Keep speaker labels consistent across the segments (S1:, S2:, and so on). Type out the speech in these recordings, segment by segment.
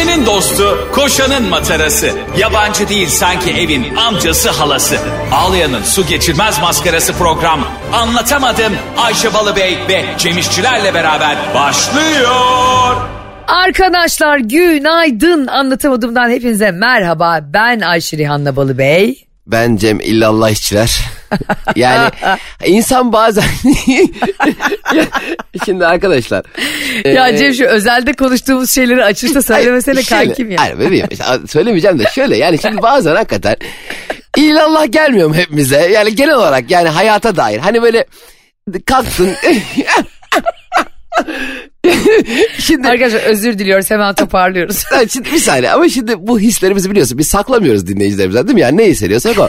S1: Ayşe'nin dostu, koşanın matarası. Yabancı değil sanki evin amcası halası. Ağlayan'ın su geçirmez maskarası program. Anlatamadım Ayşe Balıbey ve Cemişçilerle beraber başlıyor.
S2: Arkadaşlar günaydın anlatamadığımdan hepinize merhaba. Ben Ayşe Rihanna Balıbey.
S3: Ben Cem illallah işçiler. yani insan bazen şimdi arkadaşlar.
S2: Ya
S3: e,
S2: Cem şu özelde konuştuğumuz şeyleri açıkta söylemesene
S3: şöyle,
S2: kankim ya.
S3: Hayır bebeğim söylemeyeceğim de şöyle yani şimdi bazen hakikaten illallah gelmiyor mu hepimize? Yani genel olarak yani hayata dair hani böyle kalktın
S2: şimdi Arkadaşlar özür diliyoruz hemen toparlıyoruz.
S3: şimdi bir saniye ama şimdi bu hislerimizi biliyorsun biz saklamıyoruz dinleyicilerimizden değil mi? Yani ne hissediyorsak o.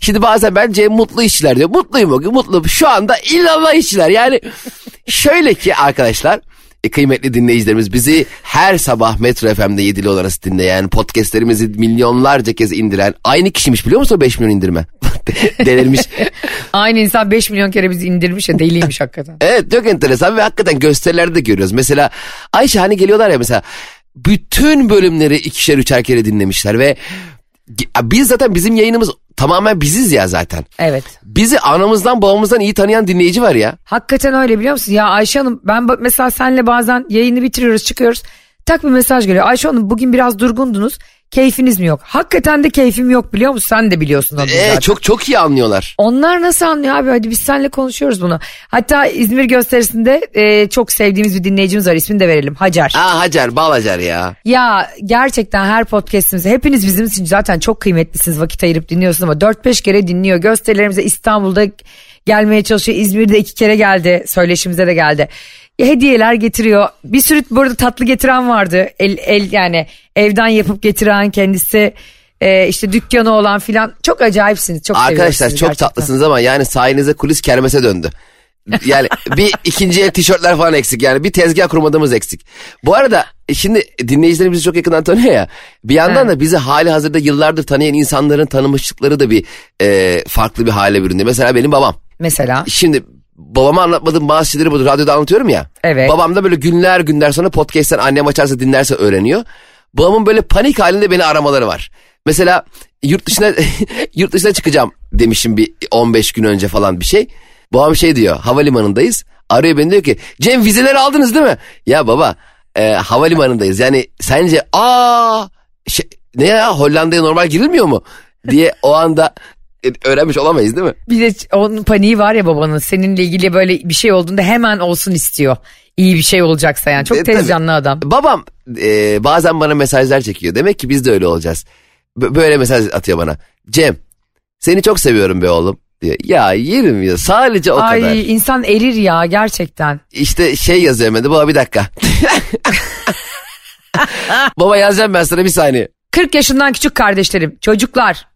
S3: Şimdi bazen bence mutlu işçiler diyor. Mutluyum o gün mutlu. Şu anda illallah işçiler yani şöyle ki arkadaşlar e, kıymetli dinleyicilerimiz bizi her sabah Metro FM'de 7'li arası dinleyen, podcastlerimizi milyonlarca kez indiren aynı kişiymiş biliyor musun o 5 milyon indirme? Delirmiş.
S2: Aynı insan 5 milyon kere bizi indirmiş ya deliymiş hakikaten.
S3: Evet çok enteresan ve hakikaten gösterilerde de görüyoruz. Mesela Ayşe hani geliyorlar ya mesela bütün bölümleri ikişer üçer kere dinlemişler ve biz zaten bizim yayınımız tamamen biziz ya zaten.
S2: Evet.
S3: Bizi anamızdan babamızdan iyi tanıyan dinleyici var ya.
S2: Hakikaten öyle biliyor musun? Ya Ayşe Hanım ben mesela senle bazen yayını bitiriyoruz çıkıyoruz. Tak bir mesaj geliyor. Ayşe Hanım bugün biraz durgundunuz. Keyfiniz mi yok? Hakikaten de keyfim yok biliyor musun? Sen de biliyorsun onu
S3: ee, Çok çok iyi anlıyorlar.
S2: Onlar nasıl anlıyor abi? Hadi biz seninle konuşuyoruz bunu. Hatta İzmir gösterisinde e, çok sevdiğimiz bir dinleyicimiz var. İsmini de verelim. Hacer.
S3: Aa Hacer, bal Hacer ya.
S2: Ya gerçekten her podcastimizde hepiniz bizim için zaten çok kıymetlisiniz. Vakit ayırıp dinliyorsunuz ama 4-5 kere dinliyor. Gösterilerimize İstanbul'da gelmeye çalışıyor. İzmir'de iki kere geldi. Söyleşimize de geldi hediyeler getiriyor. Bir sürü burada tatlı getiren vardı. El, el yani evden yapıp getiren kendisi e, işte dükkanı olan filan çok acayipsiniz. Çok
S3: Arkadaşlar çok
S2: gerçekten.
S3: tatlısınız ama yani sayenizde kulis kermese döndü. Yani bir ikinci el tişörtler falan eksik yani bir tezgah kurmadığımız eksik. Bu arada e, şimdi dinleyicilerimizi çok yakından tanıyor ya. Bir yandan He. da bizi hali hazırda yıllardır tanıyan insanların tanımışlıkları da bir e, farklı bir hale büründü. Mesela benim babam.
S2: Mesela?
S3: Şimdi babama anlatmadığım bazı şeyleri bu radyoda anlatıyorum ya.
S2: Evet.
S3: Babam da böyle günler günler sonra podcast'ten annem açarsa dinlerse öğreniyor. Babamın böyle panik halinde beni aramaları var. Mesela yurt dışına yurt dışına çıkacağım demişim bir 15 gün önce falan bir şey. Babam şey diyor havalimanındayız. Arıyor beni diyor ki Cem vizeleri aldınız değil mi? Ya baba e, havalimanındayız yani sence aa şey, ne ya Hollanda'ya normal girilmiyor mu? diye o anda öğrenmiş olamayız değil mi?
S2: Bir de onun paniği var ya babanın seninle ilgili böyle bir şey olduğunda hemen olsun istiyor. İyi bir şey olacaksa yani çok e, tez canlı adam.
S3: Babam e, bazen bana mesajlar çekiyor. Demek ki biz de öyle olacağız. B- böyle mesaj atıyor bana. Cem seni çok seviyorum be oğlum diyor. Ya yerim ya sadece o
S2: Ay,
S3: kadar.
S2: Ay insan erir ya gerçekten.
S3: İşte şey yazıyor hemen de baba bir dakika. baba yazacağım ben sana bir saniye.
S2: 40 yaşından küçük kardeşlerim, çocuklar,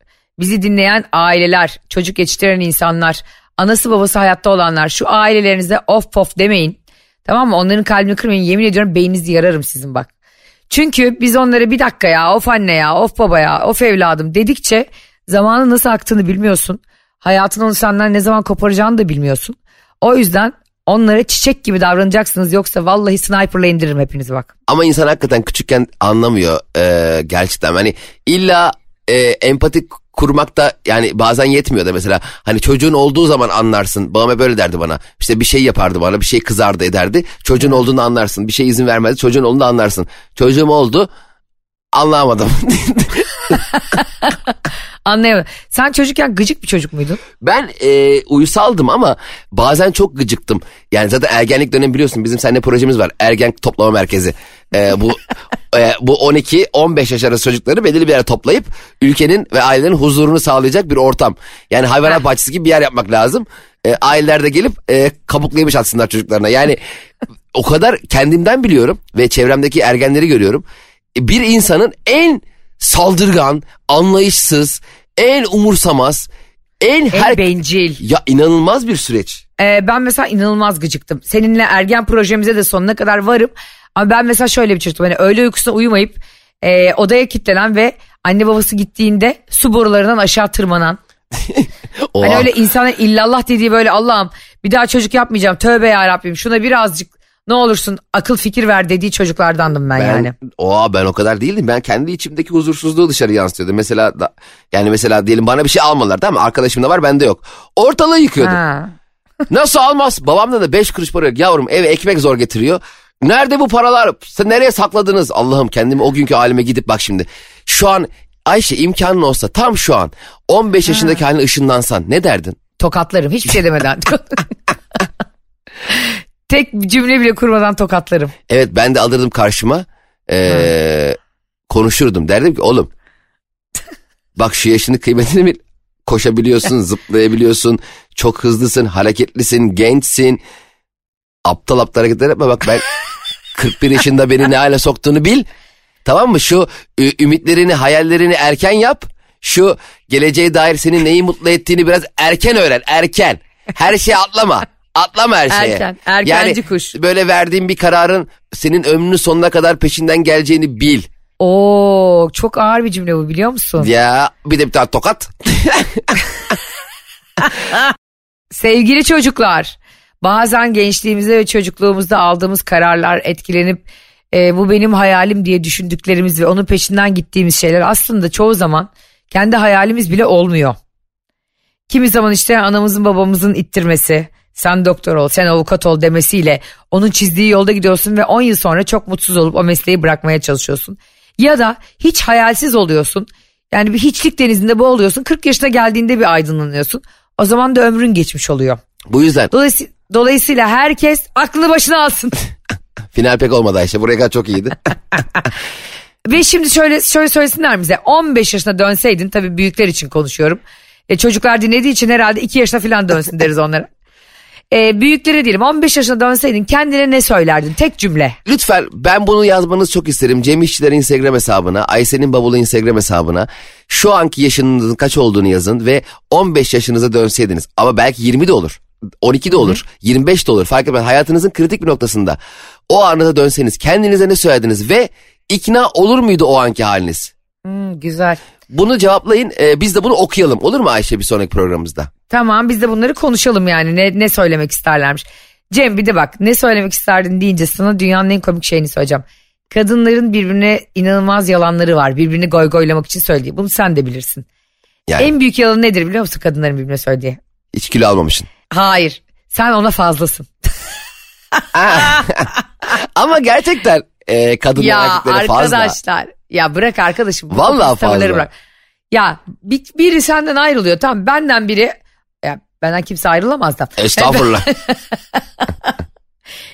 S2: bizi dinleyen aileler, çocuk yetiştiren insanlar, anası babası hayatta olanlar şu ailelerinize of pof demeyin. Tamam mı? Onların kalbini kırmayın. Yemin ediyorum beyninizi yararım sizin bak. Çünkü biz onlara bir dakika ya of anne ya of baba ya of evladım dedikçe zamanın nasıl aktığını bilmiyorsun. Hayatın onu senden ne zaman koparacağını da bilmiyorsun. O yüzden onlara çiçek gibi davranacaksınız yoksa vallahi sniperla indiririm hepinizi bak.
S3: Ama insan hakikaten küçükken anlamıyor e, gerçekten. Hani illa e, empatik kurmakta yani bazen yetmiyor da mesela hani çocuğun olduğu zaman anlarsın. Babam böyle derdi bana. İşte bir şey yapardı bana bir şey kızardı ederdi. Çocuğun olduğunu anlarsın. Bir şey izin vermedi çocuğun olduğunu anlarsın. Çocuğum oldu anlayamadım.
S2: Anlayamadım. Sen çocukken gıcık bir çocuk muydun?
S3: Ben e, uyusaldım ama bazen çok gıcıktım. Yani zaten ergenlik dönemi biliyorsun bizim seninle projemiz var. Ergen toplama merkezi. E, bu e, bu 12-15 yaş arası çocukları belirli bir yere toplayıp ülkenin ve ailelerin huzurunu sağlayacak bir ortam. Yani hayvanat bahçesi gibi bir yer yapmak lazım. E, aileler de gelip e, kabuklaymış atsınlar çocuklarına. Yani o kadar kendimden biliyorum ve çevremdeki ergenleri görüyorum. E, bir insanın en saldırgan, anlayışsız, en umursamaz, en,
S2: en her... bencil.
S3: Ya inanılmaz bir süreç.
S2: Ee, ben mesela inanılmaz gıcıktım. Seninle ergen projemize de sonuna kadar varım. Ama ben mesela şöyle bir çocuktum. Hani öğle uykusuna uyumayıp e, odaya kilitlenen ve anne babası gittiğinde su borularından aşağı tırmanan. hani öyle insanın illallah dediği böyle Allah'ım bir daha çocuk yapmayacağım tövbe ya Rabbim şuna birazcık ne olursun akıl fikir ver dediği çocuklardandım ben,
S3: Ben,
S2: yani.
S3: Oha ben o kadar değildim. Ben kendi içimdeki huzursuzluğu dışarı yansıtıyordum. Mesela da, yani mesela diyelim bana bir şey almadılar tamam mı? Arkadaşım da var bende yok. Ortalığı yıkıyordum.
S2: Ha.
S3: Nasıl almaz? Babamda da 5 kuruş para yok. Yavrum eve ekmek zor getiriyor. Nerede bu paralar? Sen nereye sakladınız? Allah'ım kendimi o günkü halime gidip bak şimdi. Şu an Ayşe imkanın olsa tam şu an 15 yaşındaki haline ışınlansan ne derdin?
S2: Tokatlarım hiçbir şey demeden. Tek cümle bile kurmadan tokatlarım.
S3: Evet ben de alırdım karşıma. Ee, konuşurdum. Derdim ki oğlum bak şu yaşının kıymetini bil. Koşabiliyorsun, zıplayabiliyorsun. Çok hızlısın, hareketlisin, gençsin. Aptal aptal hareketler yapma bak ben 41 yaşında beni ne hale soktuğunu bil. Tamam mı? Şu ümitlerini, hayallerini erken yap. Şu geleceğe dair senin neyi mutlu ettiğini biraz erken öğren. Erken. Her şeye atlama. Atlama her şeye.
S2: Erken, erkenci kuş.
S3: Böyle verdiğin bir kararın senin ömrünün sonuna kadar peşinden geleceğini bil.
S2: Oo çok ağır bir cümle bu biliyor musun?
S3: Ya bir de bir tane tokat.
S2: Sevgili çocuklar, bazen gençliğimizde ve çocukluğumuzda aldığımız kararlar etkilenip e, bu benim hayalim diye düşündüklerimiz ve onun peşinden gittiğimiz şeyler aslında çoğu zaman kendi hayalimiz bile olmuyor. Kimi zaman işte anamızın babamızın ittirmesi, sen doktor ol, sen avukat ol demesiyle onun çizdiği yolda gidiyorsun ve 10 yıl sonra çok mutsuz olup o mesleği bırakmaya çalışıyorsun. Ya da hiç hayalsiz oluyorsun. Yani bir hiçlik denizinde boğuluyorsun. 40 yaşına geldiğinde bir aydınlanıyorsun. O zaman da ömrün geçmiş oluyor.
S3: Bu yüzden
S2: Dolayısıyla, dolayısıyla herkes aklını başına alsın.
S3: final pek olmadı Ayşe. Buraya kadar çok iyiydi.
S2: Ve şimdi şöyle şöyle söylesinler bize 15 yaşına dönseydin tabii büyükler için konuşuyorum. E, çocuklar dinlediği için herhalde 2 yaşına falan dönsün deriz onlara. E, büyüklere diyelim 15 yaşına dönseydin kendine ne söylerdin tek cümle.
S3: Lütfen ben bunu yazmanızı çok isterim. Cem İşçiler Instagram hesabına, Ayşe'nin bavulu Instagram hesabına şu anki yaşınızın kaç olduğunu yazın ve 15 yaşınıza dönseydiniz. Ama belki 20 de olur. 12 de olur, 25 de olur. Fark etmez. Hayatınızın kritik bir noktasında. O anına dönseniz kendinize ne söylediniz ve ikna olur muydu o anki haliniz?
S2: Hmm, güzel.
S3: Bunu cevaplayın. Ee, biz de bunu okuyalım. Olur mu Ayşe bir sonraki programımızda?
S2: Tamam biz de bunları konuşalım yani ne, ne söylemek isterlermiş. Cem bir de bak ne söylemek isterdin deyince sana dünyanın en komik şeyini söyleyeceğim. Kadınların birbirine inanılmaz yalanları var. Birbirini goygoylamak için söylediği. Bunu sen de bilirsin.
S3: Yani
S2: En büyük yalan nedir biliyor musun kadınların birbirine söylediği?
S3: hiç kilo almamışsın.
S2: Hayır. Sen ona fazlasın.
S3: Ama gerçekten e, kadınlar
S2: ya
S3: erkeklere fazla.
S2: arkadaşlar. Ya bırak arkadaşım.
S3: Vallahi fazla.
S2: Ya bir, biri senden ayrılıyor. Tamam benden biri. Ya benden kimse ayrılamaz da.
S3: Estağfurullah.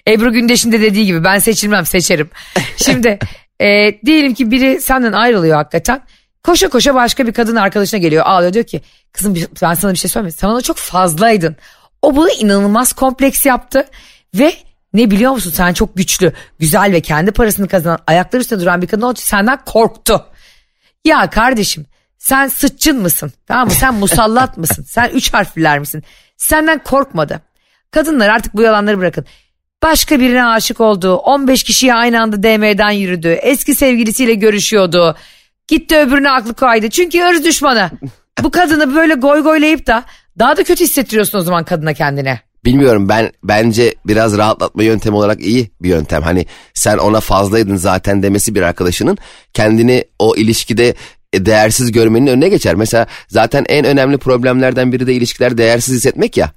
S2: Ebru Gündeş'in de dediği gibi ben seçilmem seçerim. Şimdi e, diyelim ki biri senden ayrılıyor hakikaten. Koşa koşa başka bir kadın arkadaşına geliyor ağlıyor diyor ki kızım ben sana bir şey söyleyeyim mi? Sen ona çok fazlaydın. O bunu inanılmaz kompleks yaptı ve ne biliyor musun sen çok güçlü, güzel ve kendi parasını kazanan ayakları üstünde duran bir kadın olduğu için senden korktu. Ya kardeşim sen sıççın mısın? Tamam mı? Sen musallat mısın? Sen üç harfliler misin? Senden korkmadı. Kadınlar artık bu yalanları bırakın. Başka birine aşık oldu. 15 kişiye aynı anda DM'den yürüdü. Eski sevgilisiyle görüşüyordu. Gitti öbürüne aklı kaydı. Çünkü ırz düşmanı. Bu kadını böyle goy goylayıp da daha da kötü hissettiriyorsun o zaman kadına kendine.
S3: Bilmiyorum ben bence biraz rahatlatma yöntemi olarak iyi bir yöntem. Hani sen ona fazlaydın zaten demesi bir arkadaşının kendini o ilişkide e, değersiz görmenin önüne geçer. Mesela zaten en önemli problemlerden biri de ilişkiler değersiz hissetmek ya.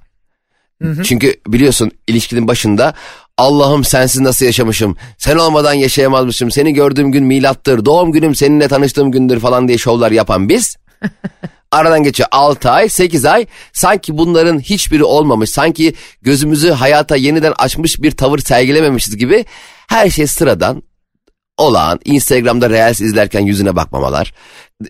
S3: Çünkü biliyorsun ilişkinin başında Allah'ım sensiz nasıl yaşamışım, sen olmadan yaşayamazmışım, seni gördüğüm gün milattır, doğum günüm seninle tanıştığım gündür falan diye şovlar yapan biz. Aradan geçiyor 6 ay 8 ay. Sanki bunların hiçbiri olmamış. Sanki gözümüzü hayata yeniden açmış bir tavır sergilememişiz gibi. Her şey sıradan. Olağan. Instagram'da Reels izlerken yüzüne bakmamalar.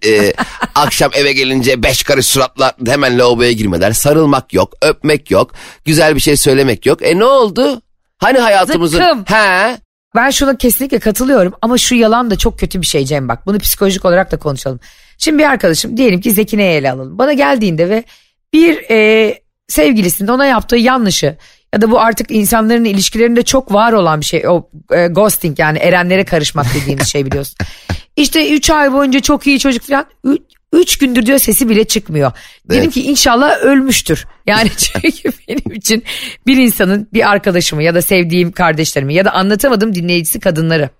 S3: Ee, akşam eve gelince beş karış suratla hemen lavaboya girmeler. Sarılmak yok öpmek yok güzel bir şey söylemek yok. E ne oldu? Hani hayatımızın
S2: Zıkkım.
S3: he?
S2: Ben şuna kesinlikle katılıyorum ama şu yalan da çok kötü bir şey Cem. Bak. Bunu psikolojik olarak da konuşalım. Şimdi bir arkadaşım diyelim ki Zekine'yi ele alalım. Bana geldiğinde ve bir e, sevgilisinin ona yaptığı yanlışı ya da bu artık insanların ilişkilerinde çok var olan bir şey. O e, ghosting yani erenlere karışmak dediğimiz şey biliyorsun. İşte 3 ay boyunca çok iyi çocuk falan. Ü- Üç gündür diyor sesi bile çıkmıyor. Dedim
S3: Evet.
S2: ki inşallah ölmüştür. Yani çünkü benim için bir insanın bir arkadaşımı ya da sevdiğim kardeşlerimi ya da anlatamadığım dinleyicisi kadınları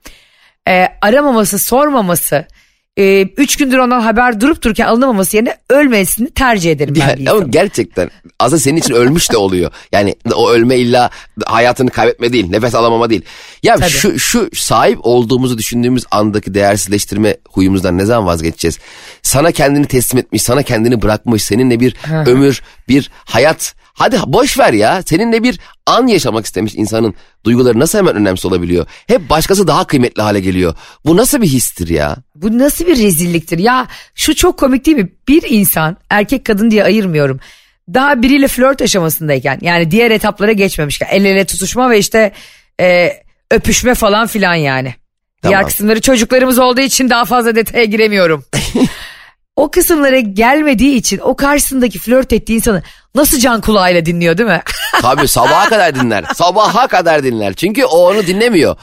S2: e, aramaması, sormaması, e, üç gündür ondan haber durup dururken alınamaması yerine ölmesini tercih ederim ben
S3: Yani, ama gerçekten aslında senin için ölmüş de oluyor. Yani o ölme illa hayatını kaybetme değil, nefes alamama değil. Ya
S2: Tabii.
S3: şu şu sahip olduğumuzu düşündüğümüz andaki değersizleştirme huyumuzdan ne zaman vazgeçeceğiz? Sana kendini teslim etmiş, sana kendini bırakmış, seninle bir ömür, bir hayat. Hadi boş ver ya. Seninle bir an yaşamak istemiş insanın duyguları nasıl hemen önemsiz olabiliyor? Hep başkası daha kıymetli hale geliyor. Bu nasıl bir histir ya?
S2: Bu nasıl bir rezilliktir ya şu çok komik değil mi bir insan erkek kadın diye ayırmıyorum daha biriyle flört aşamasındayken yani diğer etaplara geçmemişken el ele tutuşma ve işte e, öpüşme falan filan yani. Diğer
S3: Tamam.
S2: kısımları çocuklarımız olduğu için daha fazla detaya giremiyorum. o kısımlara gelmediği için o karşısındaki flört ettiği insanı nasıl can kulağıyla dinliyor değil mi?
S3: Tabii sabaha kadar dinler. Sabaha kadar dinler. Çünkü o onu dinlemiyor.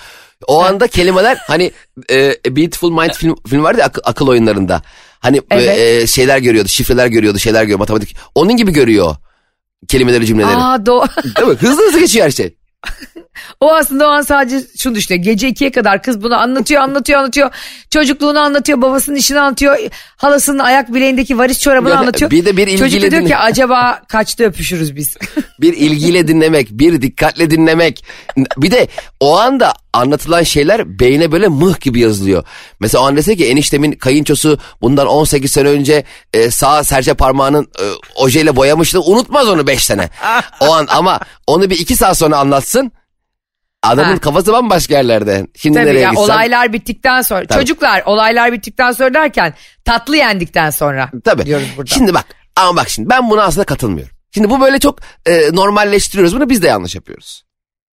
S3: O anda kelimeler hani e, Beautiful Mind film, film vardı ya akıl, akıl oyunlarında. Hani e,
S2: Evet.
S3: e, şeyler görüyordu, şifreler görüyordu, şeyler görüyor, matematik. Onun gibi görüyor kelimeleri, cümleleri.
S2: Aa do-
S3: Değil mi? Hızlı hızlı geçiyor her şey.
S2: O aslında o an sadece şunu düşünüyor. Gece ikiye kadar kız bunu anlatıyor anlatıyor anlatıyor. Çocukluğunu anlatıyor babasının işini anlatıyor. Halasının ayak bileğindeki varis çorabını anlatıyor.
S3: bir de bir
S2: Çocuk
S3: ilgiyle
S2: diyor
S3: dinle-
S2: ki acaba kaçta öpüşürüz biz?
S3: Bir ilgiyle dinlemek, bir dikkatle dinlemek. Bir de o anda anlatılan şeyler beyne böyle mıh gibi yazılıyor. Mesela o an dese ki eniştemin kayınçosu bundan 18 sene önce e, sağ serçe parmağının e, ojeyle boyamıştı. Unutmaz onu 5 sene. O an ama onu bir 2 saat sonra anlatsın. Adamın
S2: Ha.
S3: kafası bambaşka yerlerde. Şimdi
S2: Tabii
S3: nereye
S2: ya
S3: gitsen.
S2: olaylar bittikten sonra.
S3: Tabii.
S2: Çocuklar olaylar bittikten sonra derken tatlı yendikten sonra
S3: Tabii.
S2: diyoruz burada.
S3: Şimdi bak ama bak şimdi ben buna aslında katılmıyorum. Şimdi bu böyle çok e, normalleştiriyoruz bunu biz de yanlış yapıyoruz.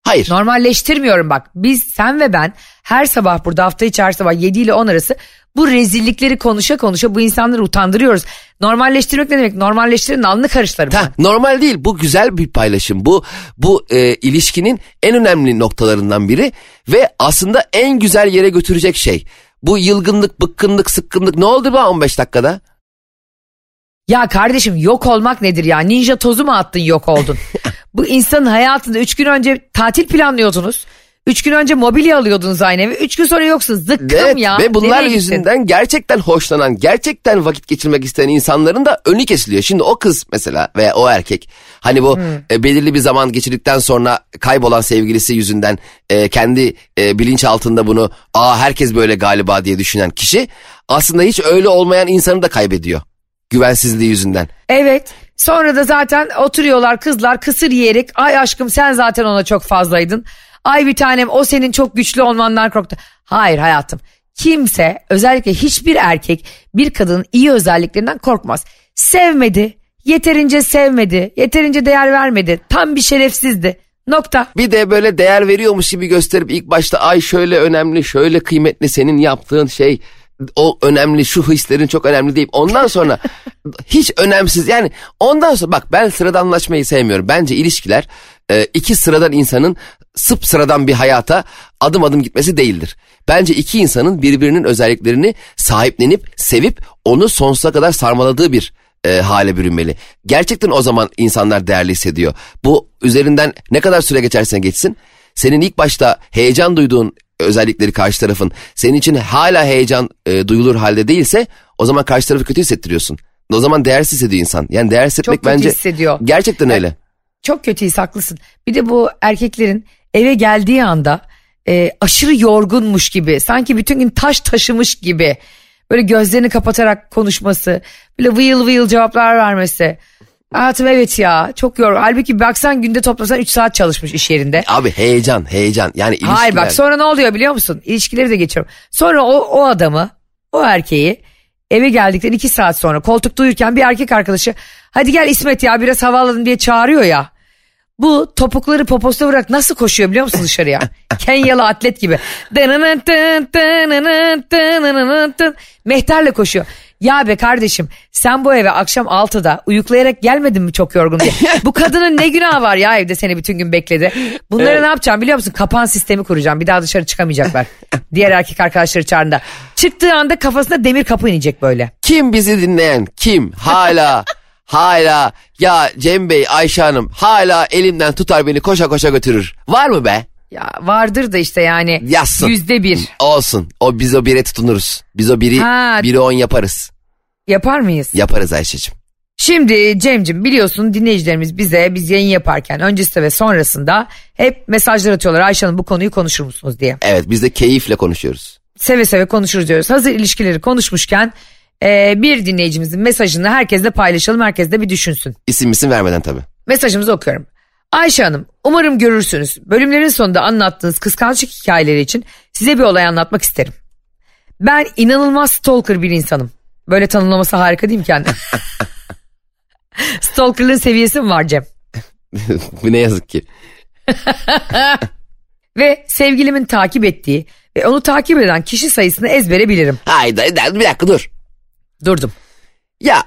S3: Hayır.
S2: Normalleştirmiyorum bak. Biz sen ve ben her sabah burada hafta içi her sabah 7 ile 10 arası bu rezillikleri konuşa konuşa bu insanları utandırıyoruz. Normalleştirmek ne demek? Normalleştirin alnı karışlarım.
S3: Ha, normal değil bu güzel bir paylaşım bu bu e, ilişkinin en önemli noktalarından biri ve aslında en güzel yere götürecek şey. Bu yılgınlık, bıkkınlık, sıkkınlık ne oldu bu 15 dakikada?
S2: Ya kardeşim yok olmak nedir ya? Ninja tozu mu attın yok oldun? Bu insanın hayatında 3 gün önce tatil planlıyordunuz. 3 gün önce mobilya alıyordunuz aynı eve. 3 gün sonra yoksun. Zıkkım
S3: Evet,
S2: ya.
S3: ve bunlar
S2: Nereye gittin?
S3: yüzünden gerçekten hoşlanan, gerçekten vakit geçirmek isteyen insanların da önü kesiliyor. Şimdi o kız mesela veya o erkek hani bu e, belirli bir zaman geçirdikten sonra kaybolan sevgilisi yüzünden e, kendi e, bilinç altında bunu aa herkes böyle galiba diye düşünen kişi aslında hiç öyle olmayan insanı da kaybediyor. Güvensizliği yüzünden.
S2: Evet. Sonra da zaten oturuyorlar kızlar kısır yiyerek ay aşkım sen zaten ona çok fazlaydın. Ay bir tanem o senin çok güçlü olmandan korktu. Hayır hayatım. Kimse özellikle hiçbir erkek bir kadının iyi özelliklerinden korkmaz. Sevmedi, yeterince sevmedi, yeterince değer vermedi. Tam bir şerefsizdi. Nokta.
S3: Bir de böyle değer veriyormuş gibi gösterip ilk başta ay şöyle önemli, şöyle kıymetli senin yaptığın şey o önemli, şu hislerin çok önemli deyip ondan sonra hiç önemsiz yani ondan sonra bak ben sıradanlaşmayı sevmiyorum. Bence ilişkiler e, iki sıradan insanın sıp sıradan bir hayata adım adım gitmesi değildir. Bence iki insanın birbirinin özelliklerini sahiplenip sevip onu sonsuza kadar sarmaladığı bir e, hale bürünmeli. Gerçekten o zaman insanlar değerli hissediyor. Bu üzerinden ne kadar süre geçerse geçsin senin ilk başta heyecan duyduğun özellikleri karşı tarafın senin için hala heyecan e, duyulur halde değilse o zaman karşı tarafı kötü hissettiriyorsun. O zaman değersiz hissediyor insan. Yani değersiz hissetmek
S2: Çok kötü
S3: bence
S2: hissediyor.
S3: gerçekten öyle.
S2: Çok kötüyüz haklısın. Bir de bu erkeklerin eve geldiği anda e, aşırı yorgunmuş gibi sanki bütün gün taş taşımış gibi böyle gözlerini kapatarak konuşması böyle vıyıl vıyıl cevaplar vermesi. Hayatım evet ya çok yorgun. Halbuki baksan günde toplasan 3 saat çalışmış iş yerinde.
S3: Abi heyecan heyecan yani ilişkiler.
S2: Hayır bak sonra ne oluyor biliyor musun? İlişkileri de geçiyorum. Sonra o, o adamı, o erkeği eve geldikten iki saat sonra koltukta uyurken bir erkek arkadaşı hadi gel İsmet ya biraz hava alalım diye çağırıyor ya. Bu topukları poposuna bırak nasıl koşuyor biliyor musun dışarıya? Kenyalı atlet gibi. Mehterle koşuyor. Ya be kardeşim sen bu eve akşam 6'da uyuklayarak gelmedin mi çok yorgun diye. bu kadının ne günahı var ya evde seni bütün gün bekledi. Bunları
S3: Evet.
S2: ne yapacağım biliyor musun? Kapan sistemi kuracağım. Bir daha dışarı çıkamayacaklar. Diğer erkek arkadaşları çağrında. Çıktığı anda kafasına demir kapı inecek böyle.
S3: Kim bizi dinleyen kim hala hala ya Cem Bey Ayşe Hanım hala elimden tutar beni koşa koşa götürür. Var mı be?
S2: Ya vardır da işte yani
S3: Yazsın.
S2: yüzde bir.
S3: Olsun. O biz o bire tutunuruz. Biz o biri
S2: Ha.
S3: biri on yaparız.
S2: Yapar mıyız?
S3: Yaparız Ayşe'cim.
S2: Şimdi Cem'cim biliyorsun dinleyicilerimiz bize biz yayın yaparken öncesinde ve sonrasında hep mesajlar atıyorlar. Ayşe Hanım bu konuyu konuşur musunuz diye.
S3: Evet biz de keyifle konuşuyoruz.
S2: Seve seve konuşuruz diyoruz. Hazır ilişkileri konuşmuşken e, bir dinleyicimizin mesajını herkesle paylaşalım. Herkes de bir düşünsün.
S3: İsim isim vermeden tabii.
S2: Mesajımızı okuyorum. Ayşe Hanım umarım görürsünüz. Bölümlerin sonunda anlattığınız kıskançlık hikayeleri için size bir olay anlatmak isterim. Ben inanılmaz stalker bir insanım. Böyle tanımlaması harika değil mi kendi? Stalkerlığın seviyesi mi var Cem?
S3: Bu ne yazık ki.
S2: Ve sevgilimin takip ettiği ve onu takip eden kişi sayısını ezbere bilirim.
S3: Hayda bir dakika dur.
S2: Durdum.
S3: Ya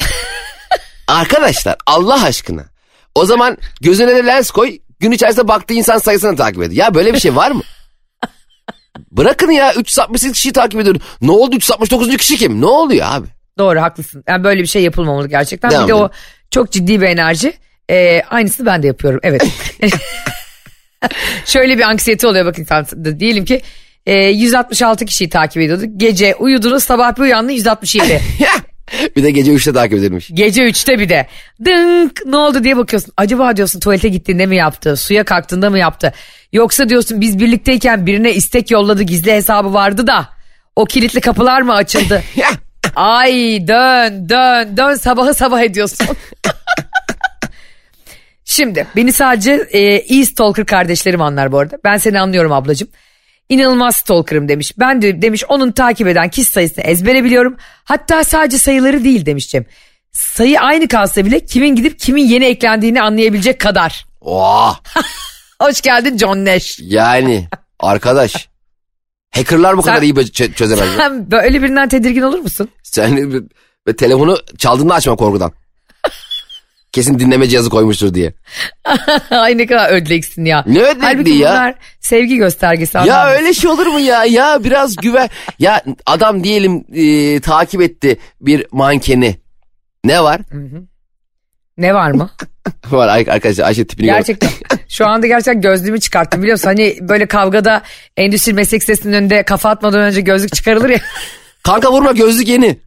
S3: arkadaşlar Allah aşkına o zaman gözüne de lens koy gün içerisinde baktığı insan sayısını takip ediyor. Ya böyle bir şey var mı? Bırakın ya 368 kişiyi takip ediyor. Ne oldu 369. kişi kim? Ne oluyor abi?
S2: Doğru haklısın. Yani böyle bir şey yapılmamalı gerçekten.
S3: Devam
S2: bir de o çok ciddi bir enerji. Ee, aynısını ben de yapıyorum. Evet. Şöyle bir anksiyete oluyor bakın insanda. Diyelim ki e, 166 kişiyi takip ediyordu. Gece uyudunuz sabah bir uyandın 167.
S3: bir de gece 3'te takip edilmiş.
S2: Gece 3'te bir de. Dınk ne oldu diye bakıyorsun. Acaba diyorsun tuvalete gittiğinde mi yaptı? Suya kalktığında mı yaptı? Yoksa diyorsun biz birlikteyken birine istek yolladı gizli hesabı vardı da. O kilitli kapılar mı açıldı? Ay dön dön dön sabahı sabah ediyorsun. Şimdi beni sadece e, iyi stalker kardeşlerim anlar bu arada. Ben seni anlıyorum ablacığım. İnanılmaz stalker'ım demiş. Ben de demiş onun takip eden kişi sayısını ezbere biliyorum. Hatta sadece sayıları değil demiş Cem. Sayı aynı kalsa bile kimin gidip kimin yeni eklendiğini anlayabilecek kadar.
S3: Oha
S2: Hoş geldin John Nash.
S3: yani arkadaş. Hackerlar bu
S2: Sen-
S3: kadar iyi çö- çözemez.
S2: Sen böyle birinden tedirgin olur musun?
S3: Sen ve telefonu çaldığında açma korkudan. Kesin dinleme cihazı koymuştur diye.
S2: Ay ne kadar ödleksin ya.
S3: Ne ödlekliği
S2: Halbuki
S3: ya?
S2: bunlar sevgi göstergesi.
S3: Ya
S2: anlamında.
S3: öyle şey olur mu ya? Ya biraz güven. ya adam diyelim e, takip etti bir mankeni. Ne var?
S2: Ne var mı?
S3: var arkadaşlar Ayşe tipini.
S2: Gerçekten. Şu anda gerçekten gözlüğümü çıkarttım biliyor musun? Hani böyle kavgada endüstri meslek sitesinin önünde kafa atmadan önce gözlük çıkarılır ya.
S3: Kanka vurma gözlük yeni.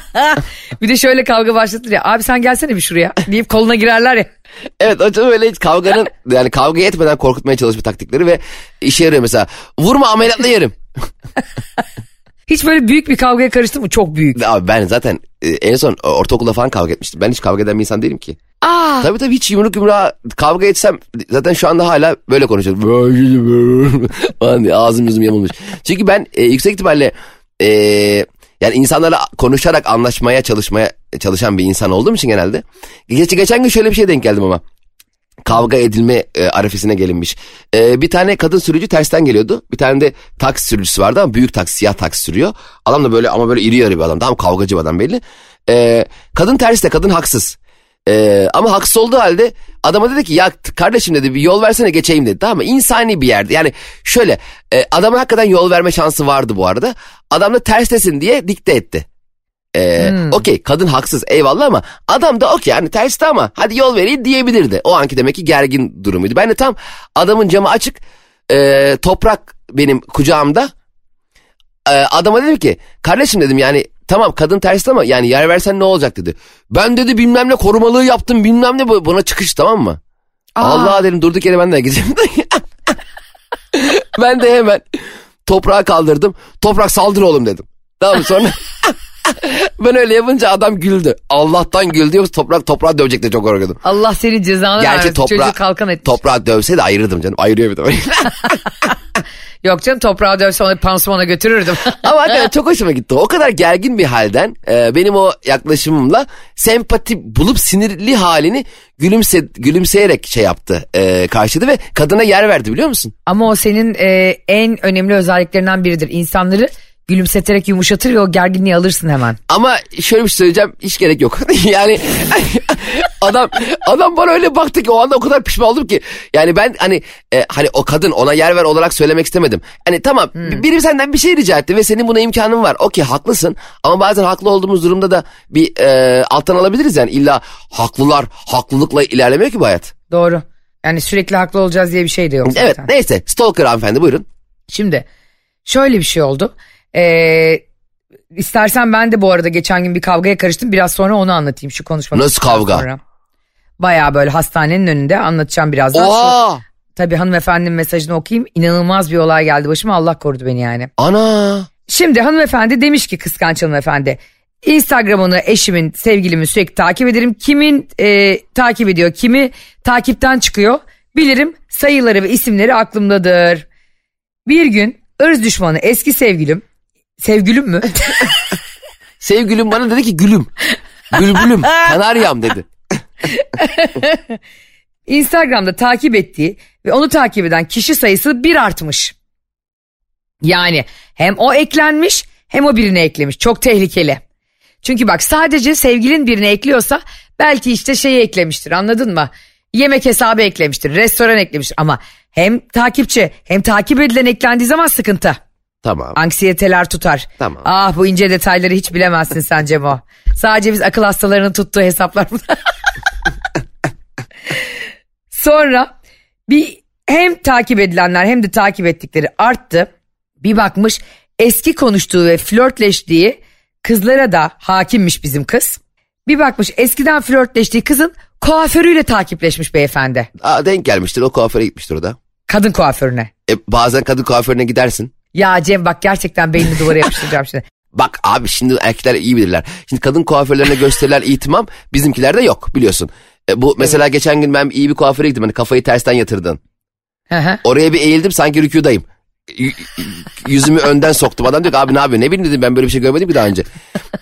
S2: Bir de şöyle kavga başlatılır ya. Abi sen gelsene bir şuraya deyip koluna girerler ya.
S3: Evet çok öyle kavganın yani kavga etmeden korkutmaya çalışma taktikleri ve işe yarıyor mesela. Vurma ameliyatla yerim.
S2: Hiç böyle büyük bir kavgaya karıştın mı? Çok büyük.
S3: Abi ben zaten e, en son ortaokulda falan kavga etmiştim. Ben hiç kavga eden bir insan değilim ki.
S2: Aa,
S3: Tabii tabii hiç yumruk yumruğa kavga etsem zaten şu anda hala böyle konuşuyorum. Ağzım yüzüm yamulmuş. Çünkü ben e, yüksek ihtimalle e, yani insanlarla konuşarak anlaşmaya çalışmaya çalışan bir insan olduğum için genelde. Geç, geçen gün şöyle bir şeye denk geldim ama. Kavga edilme e, arifesine gelinmiş. E, bir tane kadın sürücü tersten geliyordu. Bir tane de taksi sürücüsü vardı ama büyük taksi, siyah taksi sürüyor. Adam da böyle ama böyle iri yarı bir adam. Tamam kavgacı bir adam belli. E, kadın terste, kadın haksız. Ee, ama haksız olduğu halde adama dedi ki ya kardeşim dedi bir yol versene geçeyim dedi tamam mı? İnsani bir yerde yani şöyle e, adama hakikaten yol verme şansı vardı bu arada. Adam da ters desin diye dikte etti. Ee, Okey kadın haksız eyvallah ama adam da okey hani tersti ama hadi yol vereyim diyebilirdi. O anki demek ki gergin durumuydu. Ben de tam adamın camı açık e, toprak benim kucağımda e, adama dedim ki kardeşim dedim yani tamam kadın tersi ama yani yer versen ne olacak dedi. Ben dedi bilmem ne korumalığı yaptım bilmem ne buna çıkış tamam mı? Allah dedim durduk yere ben de gideceğim. ben de hemen toprağa kaldırdım. Toprak saldır oğlum dedim. Tamam sonra ben öyle yapınca adam güldü. Allah'tan güldü yoksa toprak toprağı dövecekti çok korkuyordum.
S2: Allah senin cezanı
S3: Gerçi
S2: vermesin.
S3: toprağı,
S2: Çocuğu kalkan etmiş.
S3: toprağı dövse de ayırırdım canım. Ayırıyor bir de.
S2: Yok canım toprağı dövse onu pansumana götürürdüm.
S3: Ama hakikaten çok hoşuma gitti. O kadar gergin bir halden e, benim o yaklaşımımla sempati bulup sinirli halini gülümse, gülümseyerek şey yaptı. E, karşıladı ve kadına yer verdi biliyor musun?
S2: Ama o senin e, en önemli özelliklerinden biridir. İnsanları gülümseterek yumuşatır ve o gerginliği alırsın hemen.
S3: Ama şöyle bir şey söyleyeceğim hiç gerek yok. yani adam adam bana öyle baktı ki o anda o kadar pişman oldum ki. Yani ben hani e, hani o kadın ona yer ver olarak söylemek istemedim. Hani tamam
S2: Hmm.
S3: biri senden bir şey rica etti ve senin buna imkanın var. Okey haklısın ama bazen haklı olduğumuz durumda da bir e, alttan alabiliriz yani. illa haklılar haklılıkla ilerlemiyor ki bu hayat.
S2: Doğru. Yani sürekli haklı olacağız diye bir şey de yok zaten.
S3: Evet neyse stalker hanımefendi buyurun.
S2: Şimdi şöyle bir şey oldu. Ee, istersen ben de bu arada geçen gün bir kavgaya karıştım. Biraz sonra onu anlatayım şu konuşmadan
S3: Nasıl kavga?
S2: Sonra. Bayağı böyle hastanenin önünde anlatacağım birazdan. Şu-
S3: Oha
S2: tabii hanımefendinin mesajını okuyayım. İnanılmaz bir olay geldi başıma Allah korudu beni yani.
S3: ana
S2: Şimdi hanımefendi demiş ki kıskanç hanımefendi. Instagram'ını eşimin sevgilimin sürekli takip ederim. Kimin e, takip ediyor kimi takipten çıkıyor bilirim sayıları ve isimleri aklımdadır. Bir gün ırz düşmanı eski sevgilim sevgilim mü?
S3: sevgilim bana dedi ki gülüm. Bülbülüm kanaryam dedi.
S2: Instagram'da takip ettiği ve onu takip eden kişi sayısı bir artmış. Yani hem o eklenmiş hem o birine eklemiş. Çok tehlikeli. Çünkü bak sadece sevgilin birine ekliyorsa belki işte şeyi eklemiştir anladın mı? Yemek hesabı eklemiştir, restoran eklemiştir ama hem takipçi hem takip edilen eklendiği zaman sıkıntı.
S3: Tamam.
S2: Anksiyeteler tutar.
S3: Tamam.
S2: Ah bu ince detayları hiç bilemezsin sen Cemo. Sadece biz akıl hastalarının tuttuğu hesaplar bunlar. Sonra bir hem takip edilenler hem de takip ettikleri arttı. Bir bakmış eski konuştuğu ve flörtleştiği kızlara da hakimmiş bizim kız. Bir bakmış eskiden flörtleştiği kızın kuaförüyle takipleşmiş beyefendi.
S3: Aa, denk gelmiştir o kuaföre gitmiştir o da.
S2: Kadın kuaförüne.
S3: E, bazen kadın kuaförüne gidersin.
S2: Ya Cem bak gerçekten beynini duvara yapıştıracağım şimdi.
S3: Bak abi şimdi erkekler iyi bilirler. Şimdi kadın kuaförlerine gösterilen itimam bizimkilerde yok biliyorsun. E, bu mesela geçen gün ben iyi bir kuaföre gittim. Hani kafayı tersten yatırdın. Oraya bir eğildim sanki rükudayım. Y- yüzümü önden soktum. Adam diyor ki abi ne yapıyorsun? Ne bileyim dedim ben böyle bir şey görmedim ki daha önce.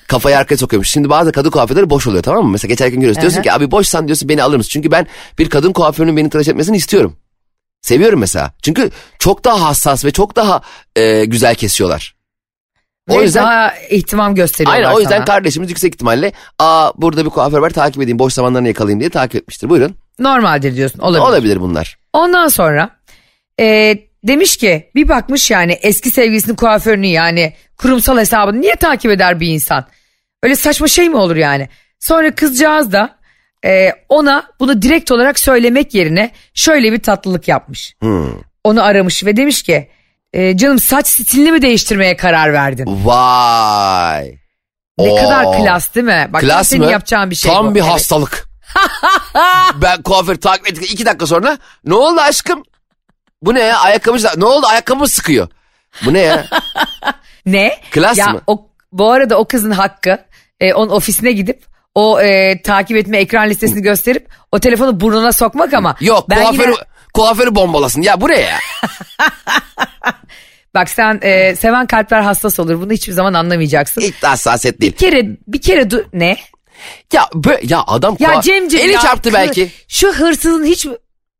S3: Kafayı arkaya sokuyormuş. Şimdi bazı kadın kuaförleri boş oluyor tamam mı? Mesela geçerken görüyorsun. Diyorsun ki abi boşsan diyorsun beni alır mısın? Çünkü ben bir kadın kuaförünün beni tıraş etmesini istiyorum. Seviyorum mesela. Çünkü çok daha hassas ve çok daha e, güzel kesiyorlar. O
S2: Ve
S3: yüzden
S2: daha ihtimam gösteriyorlar
S3: Aynen o yüzden
S2: sana.
S3: kardeşimiz yüksek ihtimalle aa burada bir kuaför var takip edeyim boş zamanlarını yakalayayım diye takip etmiştir. Buyurun.
S2: Normaldir diyorsun olabilir.
S3: Olabilir bunlar.
S2: Ondan sonra e, demiş ki bir bakmış yani eski sevgilisinin kuaförünü yani kurumsal hesabını niye takip eder bir insan? Öyle saçma şey mi olur yani? Sonra kızcağız da e, ona bunu direkt olarak söylemek yerine şöyle bir tatlılık yapmış.
S3: Hmm.
S2: Onu aramış ve demiş ki e, canım saç stilini mi değiştirmeye karar verdin?
S3: Vay.
S2: Ne
S3: Oo.
S2: kadar klas değil mi? Bak
S3: Klas
S2: senin
S3: mı?
S2: yapacağın bir şey
S3: Tam
S2: bu.
S3: bir
S2: Evet.
S3: hastalık. ben kuaför takip ettik iki dakika sonra ne oldu aşkım? Bu ne ya ayakkabı ne oldu ayakkabı sıkıyor. Bu ne ya?
S2: Ne?
S3: Klas
S2: ya,
S3: mı?
S2: O, bu arada o kızın hakkı e, onun ofisine gidip o e, takip etme ekran listesini gösterip o telefonu burnuna sokmak ama
S3: Yok
S2: ben
S3: kuaförü,
S2: yine-
S3: kuaförü bombalasın. Ya bu ne ya?
S2: bak sen e, seven kalpler hassas olur bunu hiçbir zaman anlamayacaksın.
S3: Hiç de hassasiyet değil.
S2: bir kere bir kere du- ne?
S3: Ya bö- ya adam
S2: Ya Cemciğim
S3: eli
S2: ya,
S3: çarptı belki.
S2: Şu hırsızın hiç?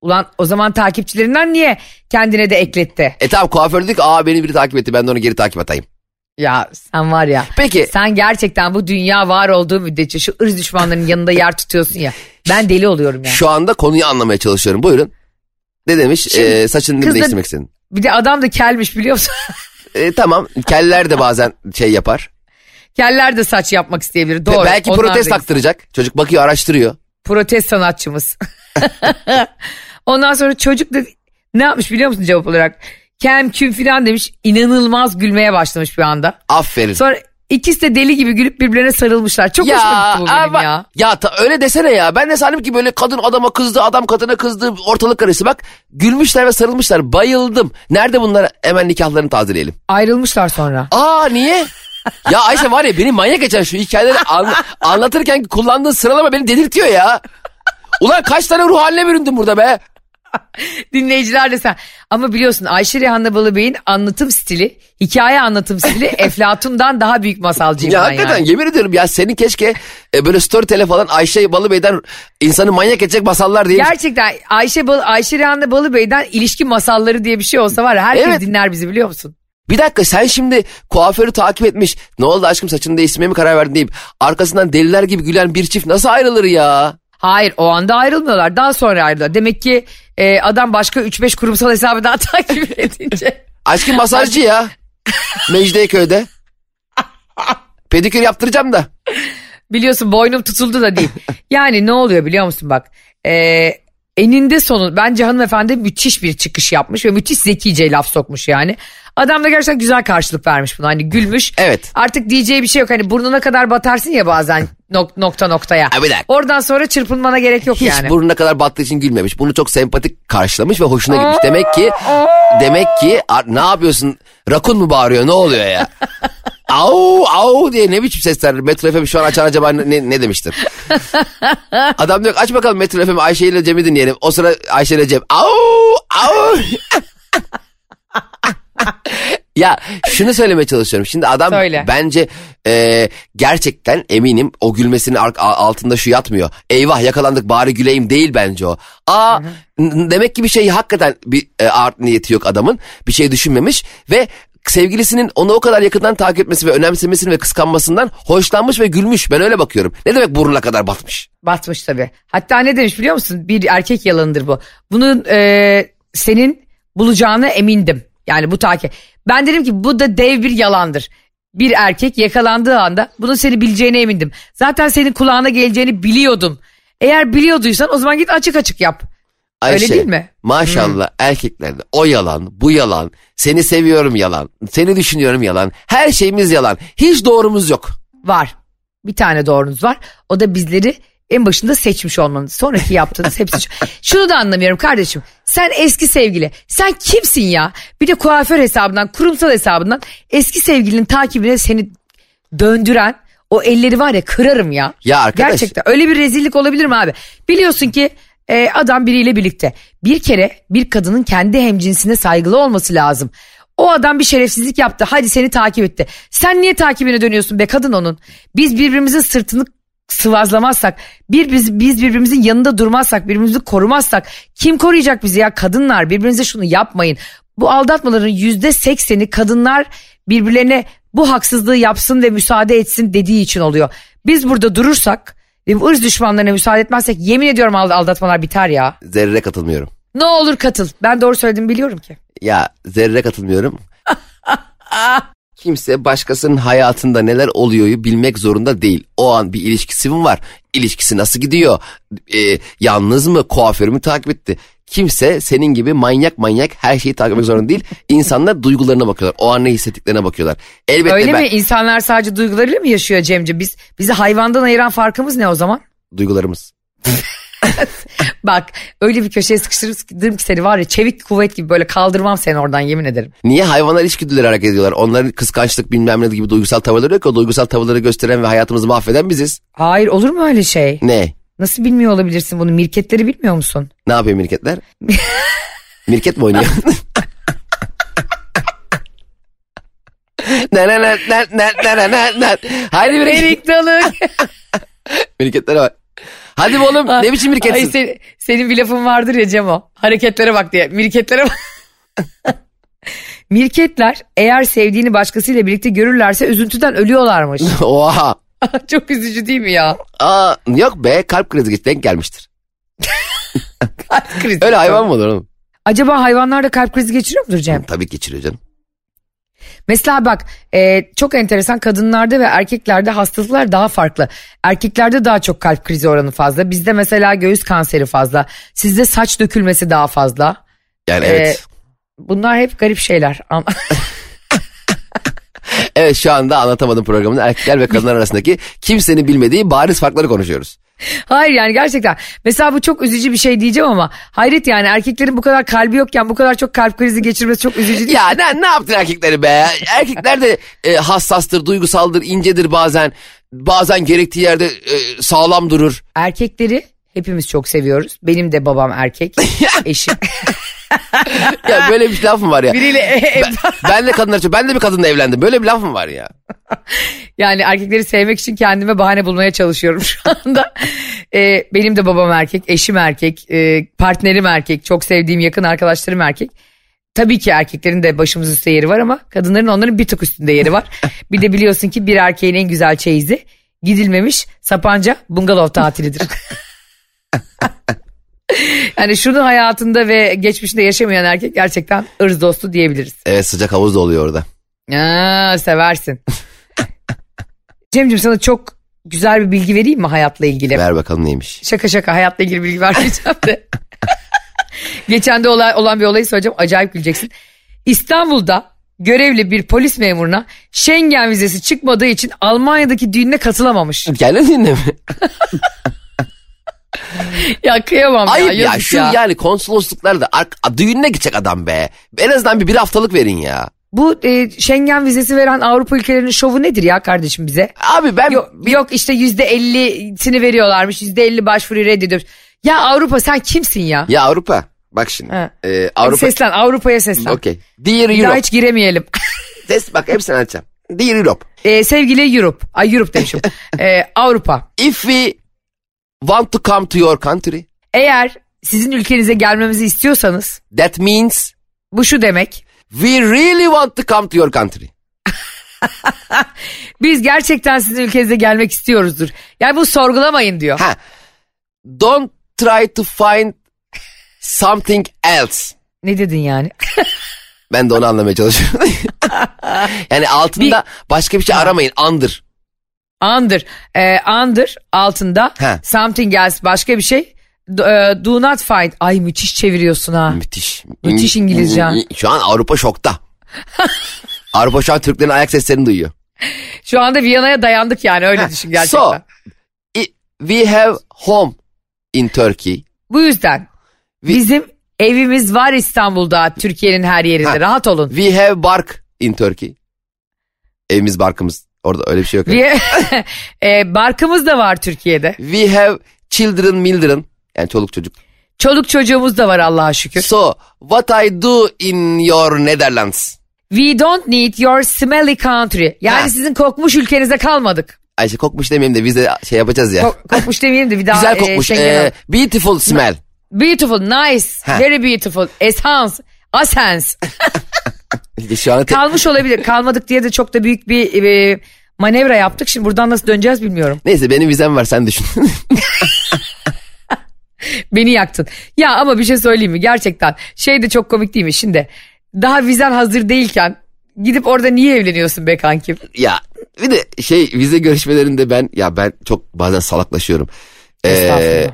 S2: Ulan o zaman takipçilerinden niye kendine de ekletti?
S3: E tamam kuaför dedi ki aa beni biri takip etti ben de onu geri takip atayım.
S2: Ya sen var ya.
S3: Peki.
S2: Sen gerçekten bu dünya var olduğu müddetçe şu ırz düşmanlarının yanında yer tutuyorsun ya. Ben deli oluyorum ya.
S3: Şu anda konuyu anlamaya çalışıyorum. Buyurun. Ne demiş?
S2: Şimdi
S3: Ee, saçını
S2: kız da-
S3: değiştirmek istedin.
S2: Bir de adam da kelmiş biliyor musun?
S3: Ee, tamam. Keller de bazen şey yapar.
S2: Keller de saç yapmak isteyebilir. Doğru.
S3: Belki
S2: da-
S3: taktıracak. Çocuk bakıyor araştırıyor.
S2: Protez sanatçımız. Ondan sonra çocuk da ne yapmış biliyor musun cevap olarak? Kem küm filan demiş. İnanılmaz gülmeye başlamış bir anda.
S3: Aferin.
S2: Sonra ikisi de deli gibi gülüp birbirlerine sarılmışlar. Çok hoşuma gitti bu benim
S3: ama-
S2: ya.
S3: Ya ta- öyle desene ya. Ben de sandım ki böyle kadın adama kızdı, adam kadına kızdı, ortalık karıştı. Bak gülmüşler ve sarılmışlar. Bayıldım. Nerede bunlar? Hemen nikahlarını tazeleyelim.
S2: Ayrılmışlar sonra.
S3: Aa niye? ya Ayşe var ya beni manyak geçen şu hikayeleri an- anlatırken kullandığın sıralama beni delirtiyor ya. Ulan kaç tane ruh haline büründüm burada be.
S2: Dinleyiciler de sen. Ama biliyorsun Ayşe Rehan'la Balıbey'in anlatım stili, hikaye anlatım stili Eflatun'dan daha büyük masalcıyım
S3: Ya
S2: ben
S3: hakikaten
S2: yani.
S3: yemin ediyorum ya senin keşke e, böyle storytele falan Ayşe Balıbey'den insanı manyak edecek masallar diye.
S2: Gerçekten Ayşe Bal Ayşe Rehan'la Balıbey'den ilişki masalları diye bir şey olsa var ya herkes
S3: Evet.
S2: dinler bizi biliyor musun?
S3: Bir dakika sen şimdi kuaförü takip etmiş. Ne oldu aşkım saçını değiştirmeye mi karar verdin deyip arkasından deliler gibi gülen bir çift nasıl ayrılır ya?
S2: Hayır o anda ayrılmıyorlar. Daha sonra ayrılıyorlar. Demek ki e, adam başka 3-5 kurumsal hesabı daha takip edince.
S3: Aşkım masajcı ya. Mecidiyeköy'de. Pedikür yaptıracağım da.
S2: Biliyorsun boynum tutuldu da değil. Yani ne oluyor biliyor musun bak. E, eninde sonu bence hanımefendi müthiş bir çıkış yapmış ve müthiş zekice laf sokmuş yani. Adam da gerçekten güzel karşılık vermiş buna hani gülmüş.
S3: Evet.
S2: Artık diyeceği bir şey yok hani burnuna kadar batarsın ya bazen nok- nokta noktaya.
S3: Ha, bir dakika.
S2: Oradan sonra çırpınmana gerek yok
S3: Hiç
S2: yani.
S3: burnuna kadar battığı için gülmemiş. Bunu çok sempatik karşılamış ve hoşuna gitmiş. Demek ki demek ki ne yapıyorsun? Rakun mu bağırıyor? Ne oluyor ya? au au diye ne biçim sesler? Metro FM şu an açan acaba ne, ne demiştir? Adam diyor aç bakalım Metro FM Ayşe ile Cem'i dinleyelim. O sıra Ayşe ile Cem au au. ya şunu söylemeye çalışıyorum. Şimdi adam
S2: Söyle.
S3: bence e, gerçekten eminim o gülmesinin altında şu yatmıyor. Eyvah yakalandık bari güleyim değil bence o. Aa n- demek ki bir şey hakikaten bir e, art niyeti yok adamın. Bir şey düşünmemiş ve sevgilisinin onu o kadar yakından takip etmesi ve önemsemesini ve kıskanmasından hoşlanmış ve gülmüş. Ben öyle bakıyorum. Ne demek burnuna kadar batmış?
S2: Batmış tabii. Hatta ne demiş biliyor musun? Bir erkek yalanıdır bu. Bunun e, senin bulacağına emindim. Yani bu takip. Ben dedim ki bu da dev bir yalandır. Bir erkek yakalandığı anda bunun seni bileceğine emindim. Zaten senin kulağına geleceğini biliyordum. Eğer biliyorduysan o zaman git açık açık yap.
S3: Ayşe,
S2: Öyle değil mi?
S3: Maşallah erkeklerde o yalan, bu yalan, seni seviyorum yalan, seni düşünüyorum yalan, her şeyimiz yalan. Hiç doğrumuz yok.
S2: Var. Bir tane doğrunuz var. O da bizleri en başında seçmiş olmanız. Sonraki yaptığınız hepsi. Şunu da anlamıyorum kardeşim. Sen eski sevgili. Sen kimsin ya? Bir de kuaför hesabından, kurumsal hesabından eski sevgilinin takibine seni döndüren o elleri var ya kırarım ya.
S3: Ya arkadaş.
S2: Gerçekten öyle bir rezillik olabilir mi abi? Biliyorsun ki e, adam biriyle birlikte. Bir kere bir kadının kendi hemcinsine saygılı olması lazım. O adam bir şerefsizlik yaptı. Hadi seni takip etti. Sen niye takibine dönüyorsun be kadın onun? Biz birbirimizin sırtını sıvazlamazsak, bir biz, biz birbirimizin yanında durmazsak, birbirimizi korumazsak kim koruyacak bizi ya? Kadınlar birbirinize şunu yapmayın. Bu aldatmaların yüzde sekseni kadınlar birbirlerine bu haksızlığı yapsın ve müsaade etsin dediği için oluyor. Biz burada durursak ırz düşmanlarına müsaade etmezsek yemin ediyorum ald- aldatmalar biter ya.
S3: Zerre katılmıyorum.
S2: Ne olur katıl. Ben doğru söylediğimi biliyorum ki.
S3: Ya zerre katılmıyorum. Kimse başkasının hayatında neler oluyoryu bilmek zorunda değil. O an bir ilişkisi mi var? İlişkisi nasıl gidiyor? Ee, yalnız mı? Kuaförü mü takip etti? Kimse senin gibi manyak manyak her şeyi takip etmek zorunda değil. İnsanlar duygularına bakıyorlar. O an ne hissettiklerine bakıyorlar. Elbette
S2: Öyle
S3: ben
S2: mi? İnsanlar sadece duygularıyla mı yaşıyor Cemce? Biz bizi hayvandan ayıran farkımız ne o zaman?
S3: duygularımız.
S2: Bak öyle bir köşeye sıkıştırırım ki seni var ya çevik kuvvet gibi böyle kaldırmam seni oradan yemin ederim.
S3: Niye hayvanlar içgüdüleri hareket ediyorlar? Onların kıskançlık bilmem ne gibi duygusal tavırları yok. O duygusal tavırları gösteren ve hayatımızı mahveden biziz.
S2: Hayır olur mu öyle şey?
S3: Ne?
S2: Nasıl bilmiyor olabilirsin bunu? Mirketleri bilmiyor musun?
S3: Ne yapıyor mirketler? Mirket mi oynuyor? ne ne ne ne ne ne ne ne Haydi mirket.
S2: Erik dalı.
S3: Mirketlere bak. Hadi be oğlum ne biçim
S2: Ay
S3: mirketsin?
S2: sen- senin bir lafın vardır ya Cemo. Hareketlere bak diye. Mirketlere bak. Mirketler eğer sevdiğini başkasıyla birlikte görürlerse üzüntüden ölüyorlarmış.
S3: Oha.
S2: Çok üzücü değil mi ya?
S3: Aa, yok be kalp krizi geç denk gelmiştir.
S2: Kalp krizi.
S3: Öyle hayvan mı olur oğlum?
S2: Acaba hayvanlar da kalp krizi geçiriyor mudur Cem?
S3: Tabii geçiriyor canım.
S2: Mesela bak e, çok enteresan kadınlarda ve erkeklerde hastalıklar daha farklı. Erkeklerde daha çok kalp krizi oranı fazla. Bizde mesela göğüs kanseri fazla. Sizde saç dökülmesi daha fazla.
S3: Yani
S2: Ee,
S3: evet.
S2: Bunlar hep garip şeyler.
S3: Evet şu anda anlatamadım programın erkekler ve kadınlar arasındaki kimsenin bilmediği bariz farkları konuşuyoruz.
S2: Hayır yani gerçekten. Mesela bu çok üzücü bir şey diyeceğim ama hayret yani erkeklerin bu kadar kalbi yokken bu kadar çok kalp krizi geçirmesi çok üzücü değil.
S3: Ya ne, ne yaptın erkekleri be? Erkekler de e, hassastır, duygusaldır, incedir bazen. Bazen gerektiği yerde e, sağlam durur.
S2: Erkekleri hepimiz çok seviyoruz. Benim de babam erkek. Eşim.
S3: Ya böyle bir laf mı var ya?
S2: Biriyle e,
S3: Ben, ben de kadınlar çok, ben de bir kadınla evlendim. Böyle bir laf mı var ya?
S2: Yani erkekleri sevmek için kendime bahane bulmaya çalışıyorum şu anda. Ee, benim de babam erkek, eşim erkek, e, partnerim erkek, çok sevdiğim yakın arkadaşlarım erkek. tabii ki erkeklerin de başımız üstte yeri var ama kadınların onların bir tık üstünde yeri var. bir de biliyorsun ki bir erkeğin en güzel çeyizi gidilmemiş Sapanca bungalov tatilidir. yani şunu hayatında ve geçmişinde yaşamayan erkek gerçekten ırz dostu diyebiliriz.
S3: Evet sıcak havuz da oluyor orada.
S2: Aa, seversin. Cemciğim sana çok güzel bir bilgi vereyim mi hayatla ilgili?
S3: Ver bakalım neymiş.
S2: Şaka şaka hayatla ilgili bilgi vermeyeceğim de. Geçen de olay, olan bir olayı söyleyeceğim acayip güleceksin. İstanbul'da görevli bir polis memuruna Schengen vizesi çıkmadığı için Almanya'daki düğününe katılamamış.
S3: Gelmedin mi?
S2: ya kıyamam
S3: Ayıp
S2: ya.
S3: ya, şu
S2: ya.
S3: yani konsolosluklarda düğününe gidecek adam be. En azından bir, bir haftalık verin ya.
S2: Bu e, Schengen vizesi veren Avrupa ülkelerinin şovu nedir ya kardeşim bize?
S3: Abi ben
S2: Yok, yok işte yüzde ellisini veriyorlarmış yüzde elli başvuruyu reddediyormuş. Ya Avrupa sen kimsin ya?
S3: ya Avrupa bak şimdi.
S2: Ha.
S3: Ee, Avrupa
S2: Seslen Avrupa'ya seslen.
S3: Okey. Dear
S2: Bir daha
S3: Europe.
S2: hiç giremeyelim.
S3: Ses bak hepsini açacağım. Dear Europe.
S2: Ee, sevgili Europe. Ay Europe demişim. Ee, Avrupa.
S3: If we want to come to your country,
S2: Eğer sizin ülkenize gelmemizi istiyorsanız
S3: that means
S2: bu şu demek.
S3: we really want to come to your country.
S2: Biz gerçekten sizin ülkenize gelmek istiyoruzdur. Yani bu sorgulamayın diyor.
S3: Ha. Don't try to find something else.
S2: Ne dedin yani?
S3: Ben de onu anlamaya çalışıyorum. yani altında başka bir şey aramayın. Andır.
S2: Under. Ee, under altında
S3: Ha.
S2: something else başka bir şey. Do, e, do not find. Ay müthiş çeviriyorsun ha.
S3: Müthiş.
S2: Müthiş İngilizce.
S3: Şu an Avrupa şokta. Avrupa şu an Türklerin ayak seslerini duyuyor.
S2: Şu anda Viyana'ya dayandık yani öyle düşün gerçekten.
S3: So, we have home in Turkey.
S2: Bu yüzden
S3: Vi-
S2: bizim evimiz var İstanbul'da Türkiye'nin her yerinde
S3: Ha.
S2: rahat olun.
S3: We have bark in Turkey. Evimiz barkımız. Orada öyle bir şey yok.
S2: Bir, e, barkımız da var Türkiye'de.
S3: We have children, children. Yani çoluk çocuk.
S2: Çoluk çocuğumuz da var Allah'a şükür.
S3: So, what I do in your Netherlands?
S2: We don't need your smelly country. Yani
S3: Ha.
S2: sizin kokmuş ülkenize kalmadık.
S3: Ayşe kokmuş demeyeyim de biz de şey yapacağız ya.
S2: Ko- kokmuş demeyelim de bir daha
S3: Güzel
S2: e,
S3: kokmuş.
S2: Schengen
S3: Ee,
S2: al-
S3: beautiful smell.
S2: Beautiful, nice,
S3: Ha.
S2: very beautiful, essence, essence.
S3: Şu an
S2: Kalmış olabilir. Kalmadık diye de çok da büyük bir e, manevra yaptık. Şimdi buradan nasıl döneceğiz bilmiyorum.
S3: Neyse benim vizem var sen düşün.
S2: Beni yaktın. Ya ama bir şey söyleyeyim mi? Gerçekten şey de çok komik değil mi? Şimdi daha vizen hazır değilken gidip orada niye evleniyorsun be kankim?
S3: ya bir de şey vize görüşmelerinde ben ya ben çok bazen salaklaşıyorum. Ee.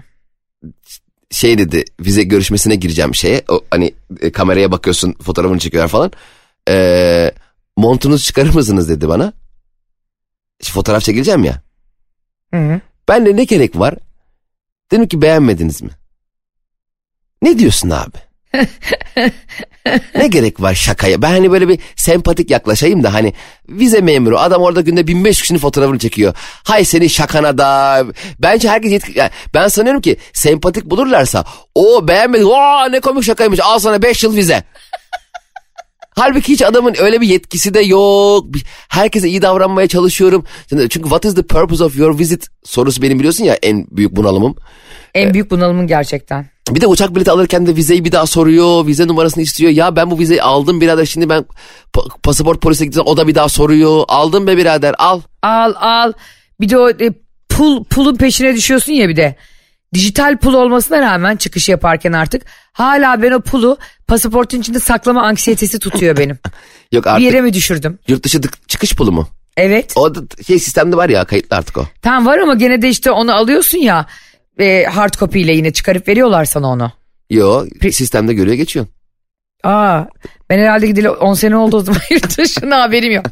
S3: Şey dedi vize görüşmesine gireceğim şeye o hani e, kameraya bakıyorsun fotoğrafını çekiyorlar falan. Ee, montunuzu çıkarır mısınız dedi bana. İşte fotoğraf çekileceğim ya.
S2: Hı hı.
S3: Ben de ne gerek var? Dedim ki beğenmediniz mi? Ne diyorsun abi? Ne gerek var şakaya? Ben hani böyle bir sempatik yaklaşayım da hani vize memuru adam orada günde 1500 kişinin fotoğrafını çekiyor. Hay senin şakana da. Bence herkes yetki... yani ben sanıyorum ki sempatik bulurlarsa o beğenmedi. Aa ne komik şakaymış al sana 5 yıl vize. Halbuki hiç adamın öyle bir yetkisi de yok. Herkese iyi davranmaya çalışıyorum. Çünkü what is the purpose of your visit sorusu benim biliyorsun ya en büyük bunalımım.
S2: En büyük bunalımın gerçekten.
S3: Bir de uçak bileti alırken de vizeyi bir daha soruyor. Vize numarasını istiyor. Ya ben bu vizeyi aldım birader şimdi ben pa- pasaport polise gideceğim. O da bir daha soruyor. Aldım be birader al.
S2: Al al. Bir de o e, pul pulun peşine düşüyorsun ya bir de. Dijital pul olmasına rağmen çıkış yaparken artık hala ben o pulu pasaportun içinde saklama anksiyetesi tutuyor benim.
S3: Yok
S2: bir
S3: artık
S2: yere mi düşürdüm?
S3: yurt dışı çıkış pulu mu?
S2: Evet.
S3: O da şey sistemde var ya kayıtlı artık o.
S2: Tam var ama gene de işte onu alıyorsun ya e, hard copy ile yine çıkarıp veriyorlar sana onu.
S3: Yo sistemde görüyor geçiyorsun.
S2: Aa ben herhalde gideli 10 sene oldu o zaman yurt dışına haberim yok.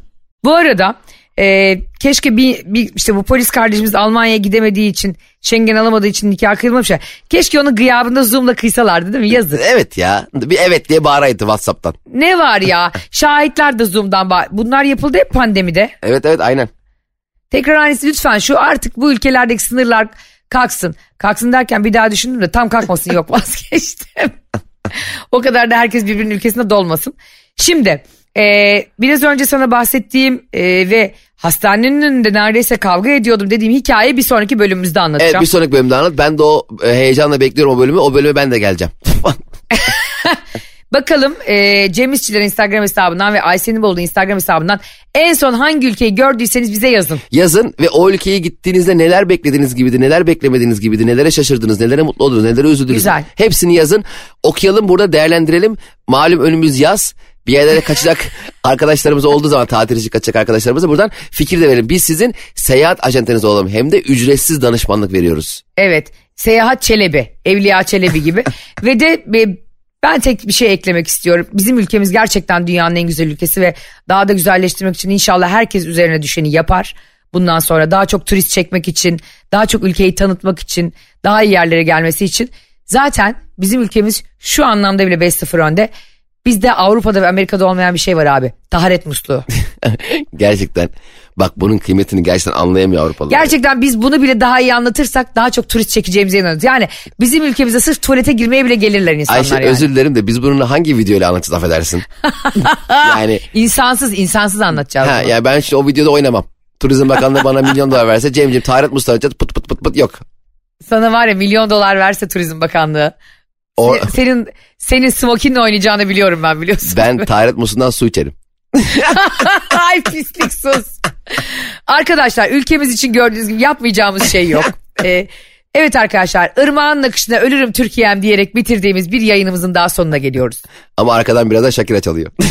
S2: Bu arada e, keşke bir, bir işte bu polis kardeşimiz Almanya'ya gidemediği için Schengen alamadığı için nikah kıyılmamış ya. Keşke onu gıyabında Zoom'la kıysalardı değil mi yazık.
S3: Evet ya bir evet diye bağıraydı Whatsapp'tan.
S2: Ne var ya şahitler de Zoom'dan bağ- bunlar yapıldı hep pandemide.
S3: Evet evet aynen.
S2: Tekrar aynısı lütfen şu artık bu ülkelerdeki sınırlar kalksın. Kalksın derken bir daha düşündüm de tam kalkmasın yok vazgeçtim. o kadar da herkes birbirinin ülkesinde dolmasın. Şimdi e, biraz önce sana bahsettiğim e, ve hastanenin önünde neredeyse kavga ediyordum dediğim hikayeyi bir sonraki bölümümüzde
S3: Evet
S2: anlatacağım.
S3: bir sonraki bölümde anlat. Ben de o e, heyecanla bekliyorum o bölümü. O bölüme ben de geleceğim.
S2: Bakalım e, Cem İşçilerin Instagram hesabından ve Ayşe'nin Bolu'nun Instagram hesabından en son hangi ülkeyi gördüyseniz bize yazın.
S3: Yazın ve o ülkeye gittiğinizde neler beklediğiniz gibiydi, neler beklemediğiniz gibiydi, nelere şaşırdınız, nelere mutlu oldunuz, nelere üzüldünüz.
S2: Güzel.
S3: Hepsini yazın. Okuyalım burada değerlendirelim. Malum önümüz yaz. Bir yerlere kaçacak arkadaşlarımız olduğu zaman tatil için kaçacak arkadaşlarımıza buradan fikir de verelim. Biz sizin seyahat ajantanız olalım. Hem de ücretsiz danışmanlık veriyoruz.
S2: Evet Seyahat Çelebi, Evliya Çelebi gibi ve de e, ben tek bir şey eklemek istiyorum. Bizim ülkemiz gerçekten dünyanın en güzel ülkesi ve daha da güzelleştirmek için inşallah herkes üzerine düşeni yapar. Bundan sonra daha çok turist çekmek için, daha çok ülkeyi tanıtmak için, daha iyi yerlere gelmesi için. Zaten bizim ülkemiz şu anlamda bile 5-0 önde. Bizde Avrupa'da ve Amerika'da olmayan bir şey var abi. Taharet musluğu.
S3: gerçekten. Bak bunun kıymetini gerçekten anlayamıyor Avrupalılar.
S2: Gerçekten biz bunu bile daha iyi anlatırsak daha çok turist çekeceğimize inanıyoruz. Yani bizim ülkemize sırf tuvalete girmeye bile gelirler insanlar
S3: Ayşe
S2: yani.
S3: özür dilerim de biz bunu hangi videoyla anlatacağız affedersin. yani
S2: İnsansız insansız anlatacağız.
S3: ha,
S2: bunu.
S3: ya ben işte o videoda oynamam. Turizm Bakanlığı bana milyon dolar verse Cem'ciğim Taharet Mustafa pıt pıt pıt pıt yok.
S2: Sana var ya milyon dolar verse Turizm Bakanlığı.
S3: O,
S2: Se- senin senin smokinle oynayacağını biliyorum ben biliyorsun.
S3: ben Taharet Muslu'ndan su içerim.
S2: Ay pislik sus. Arkadaşlar ülkemiz için gördüğünüz gibi yapmayacağımız şey yok. Ee, evet arkadaşlar ırmağın akışına ölürüm Türkiye'm diyerek bitirdiğimiz bir yayınımızın daha sonuna geliyoruz.
S3: Ama arkadan biraz da Şakira çalıyor.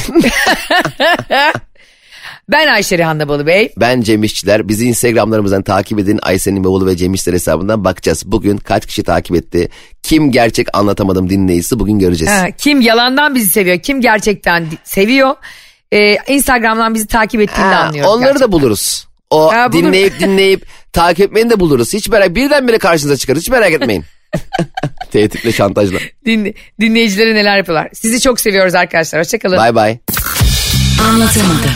S2: Ben Ayşe Rihanna Balı Bey.
S3: ben Cem İşçiler. Bizi Instagramlarımızdan takip edin. Aysen'in bavulu ve Cem İşçiler hesabından bakacağız. Bugün kaç kişi takip etti? Kim gerçek anlatamadım dinleyicisi bugün göreceğiz.
S2: Ha, kim yalandan bizi seviyor, kim gerçekten seviyor. Ee, Instagram'dan bizi takip ettiğini
S3: Ha,
S2: anlıyoruz.
S3: onları
S2: gerçekten.
S3: da buluruz. O
S2: Ha, bulur-
S3: dinleyip dinleyip takip etmeni de buluruz. Hiç merak birdenbire karşınıza çıkarız. Hiç merak etmeyin. Tehditle şantajla.
S2: Din, dinleyicilere neler yapıyorlar. Sizi çok seviyoruz arkadaşlar. Hoşçakalın.
S3: Bay bay.
S4: Anlatamadım.